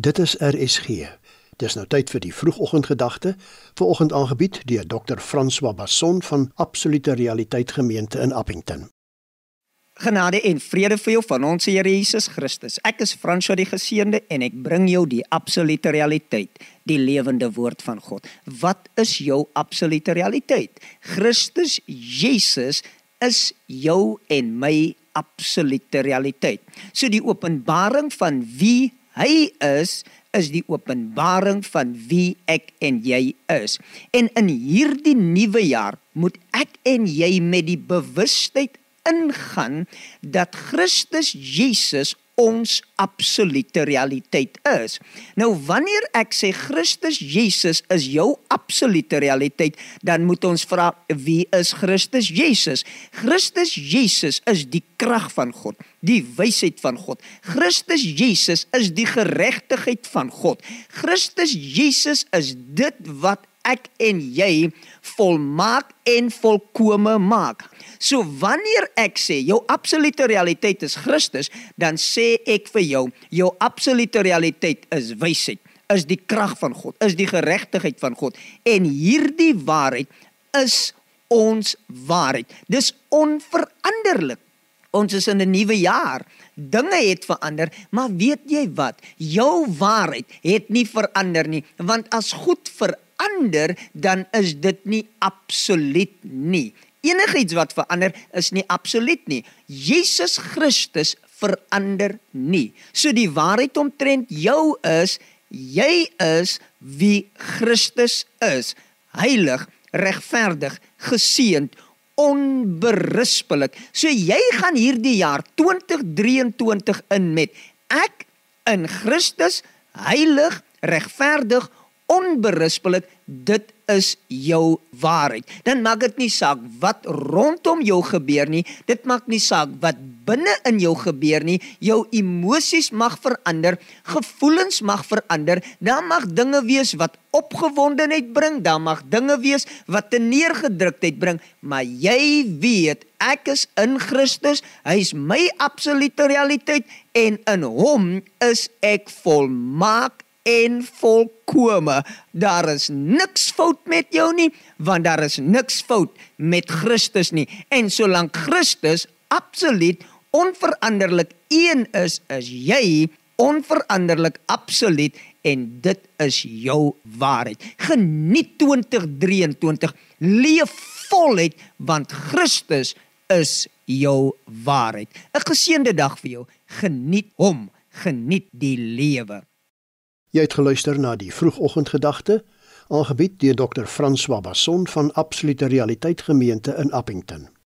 Dit is RSG. Dis nou tyd vir die vroegoggendgedagte, vanoggend aangebied deur Dr. François Basson van Absolute Realiteit Gemeente in Appington. Genade en vrede vir jou van ons Here Jesus Christus. Ek is François die Geseënde en ek bring jou die absolute realiteit, die lewende woord van God. Wat is jou absolute realiteit? Christus Jesus is jou en my absolute realiteit. So die openbaring van wie Hy is is die openbaring van wie ek en jy is. En in hierdie nuwe jaar moet ek en jy met die bewustheid ingaan dat Christus Jesus ons absolute realiteit is. Nou wanneer ek sê Christus Jesus is jou absolute realiteit, dan moet ons vra wie is Christus Jesus? Christus Jesus is die krag van God, die wysheid van God. Christus Jesus is die geregtigheid van God. Christus Jesus is dit wat ek en jy volmaak en volkome maak. So wanneer ek sê jou absolute realiteit is Christus, dan sê ek vir jou, jou absolute realiteit is wysheid, is die krag van God, is die geregtigheid van God en hierdie waarheid is ons waarheid. Dis onveranderlik. Ons is in 'n nuwe jaar. Dinge het verander, maar weet jy wat? Jou waarheid het nie verander nie, want as goed verander, dan is dit nie absoluut nie. Enigiets wat verander is nie absoluut nie. Jesus Christus verander nie. So die waarheid omtrent jou is jy is wie Christus is. Heilig, regverdig, geseënd, onberispelik. So jy gaan hierdie jaar 2023 in met ek in Christus heilig, regverdig, onberispelik dit is jou waarheid. Dan maak dit nie saak wat rondom jou gebeur nie. Dit maak nie saak wat binne in jou gebeur nie. Jou emosies mag verander, gevoelens mag verander. Daar mag dinge wees wat opgewondenheid bring, daar mag dinge wees wat teneergedruktheid bring, maar jy weet ek is in Christus. Hy is my absolute realiteit en in hom is ek volmaak en volkome. Daar is niks fout met jou nie, want daar is niks fout met Christus nie. En solank Christus absoluut onveranderlik een is, is jy onveranderlik absoluut en dit is jou waarheid. Geniet 2023, leef voluit want Christus is jou waarheid. 'n Geseënde dag vir jou. Geniet hom, geniet die lewe. Jy het geluister na die vroegoggendgedagte, aangebied deur Dr. François Basson van Absolute Realiteit Gemeente in Appington.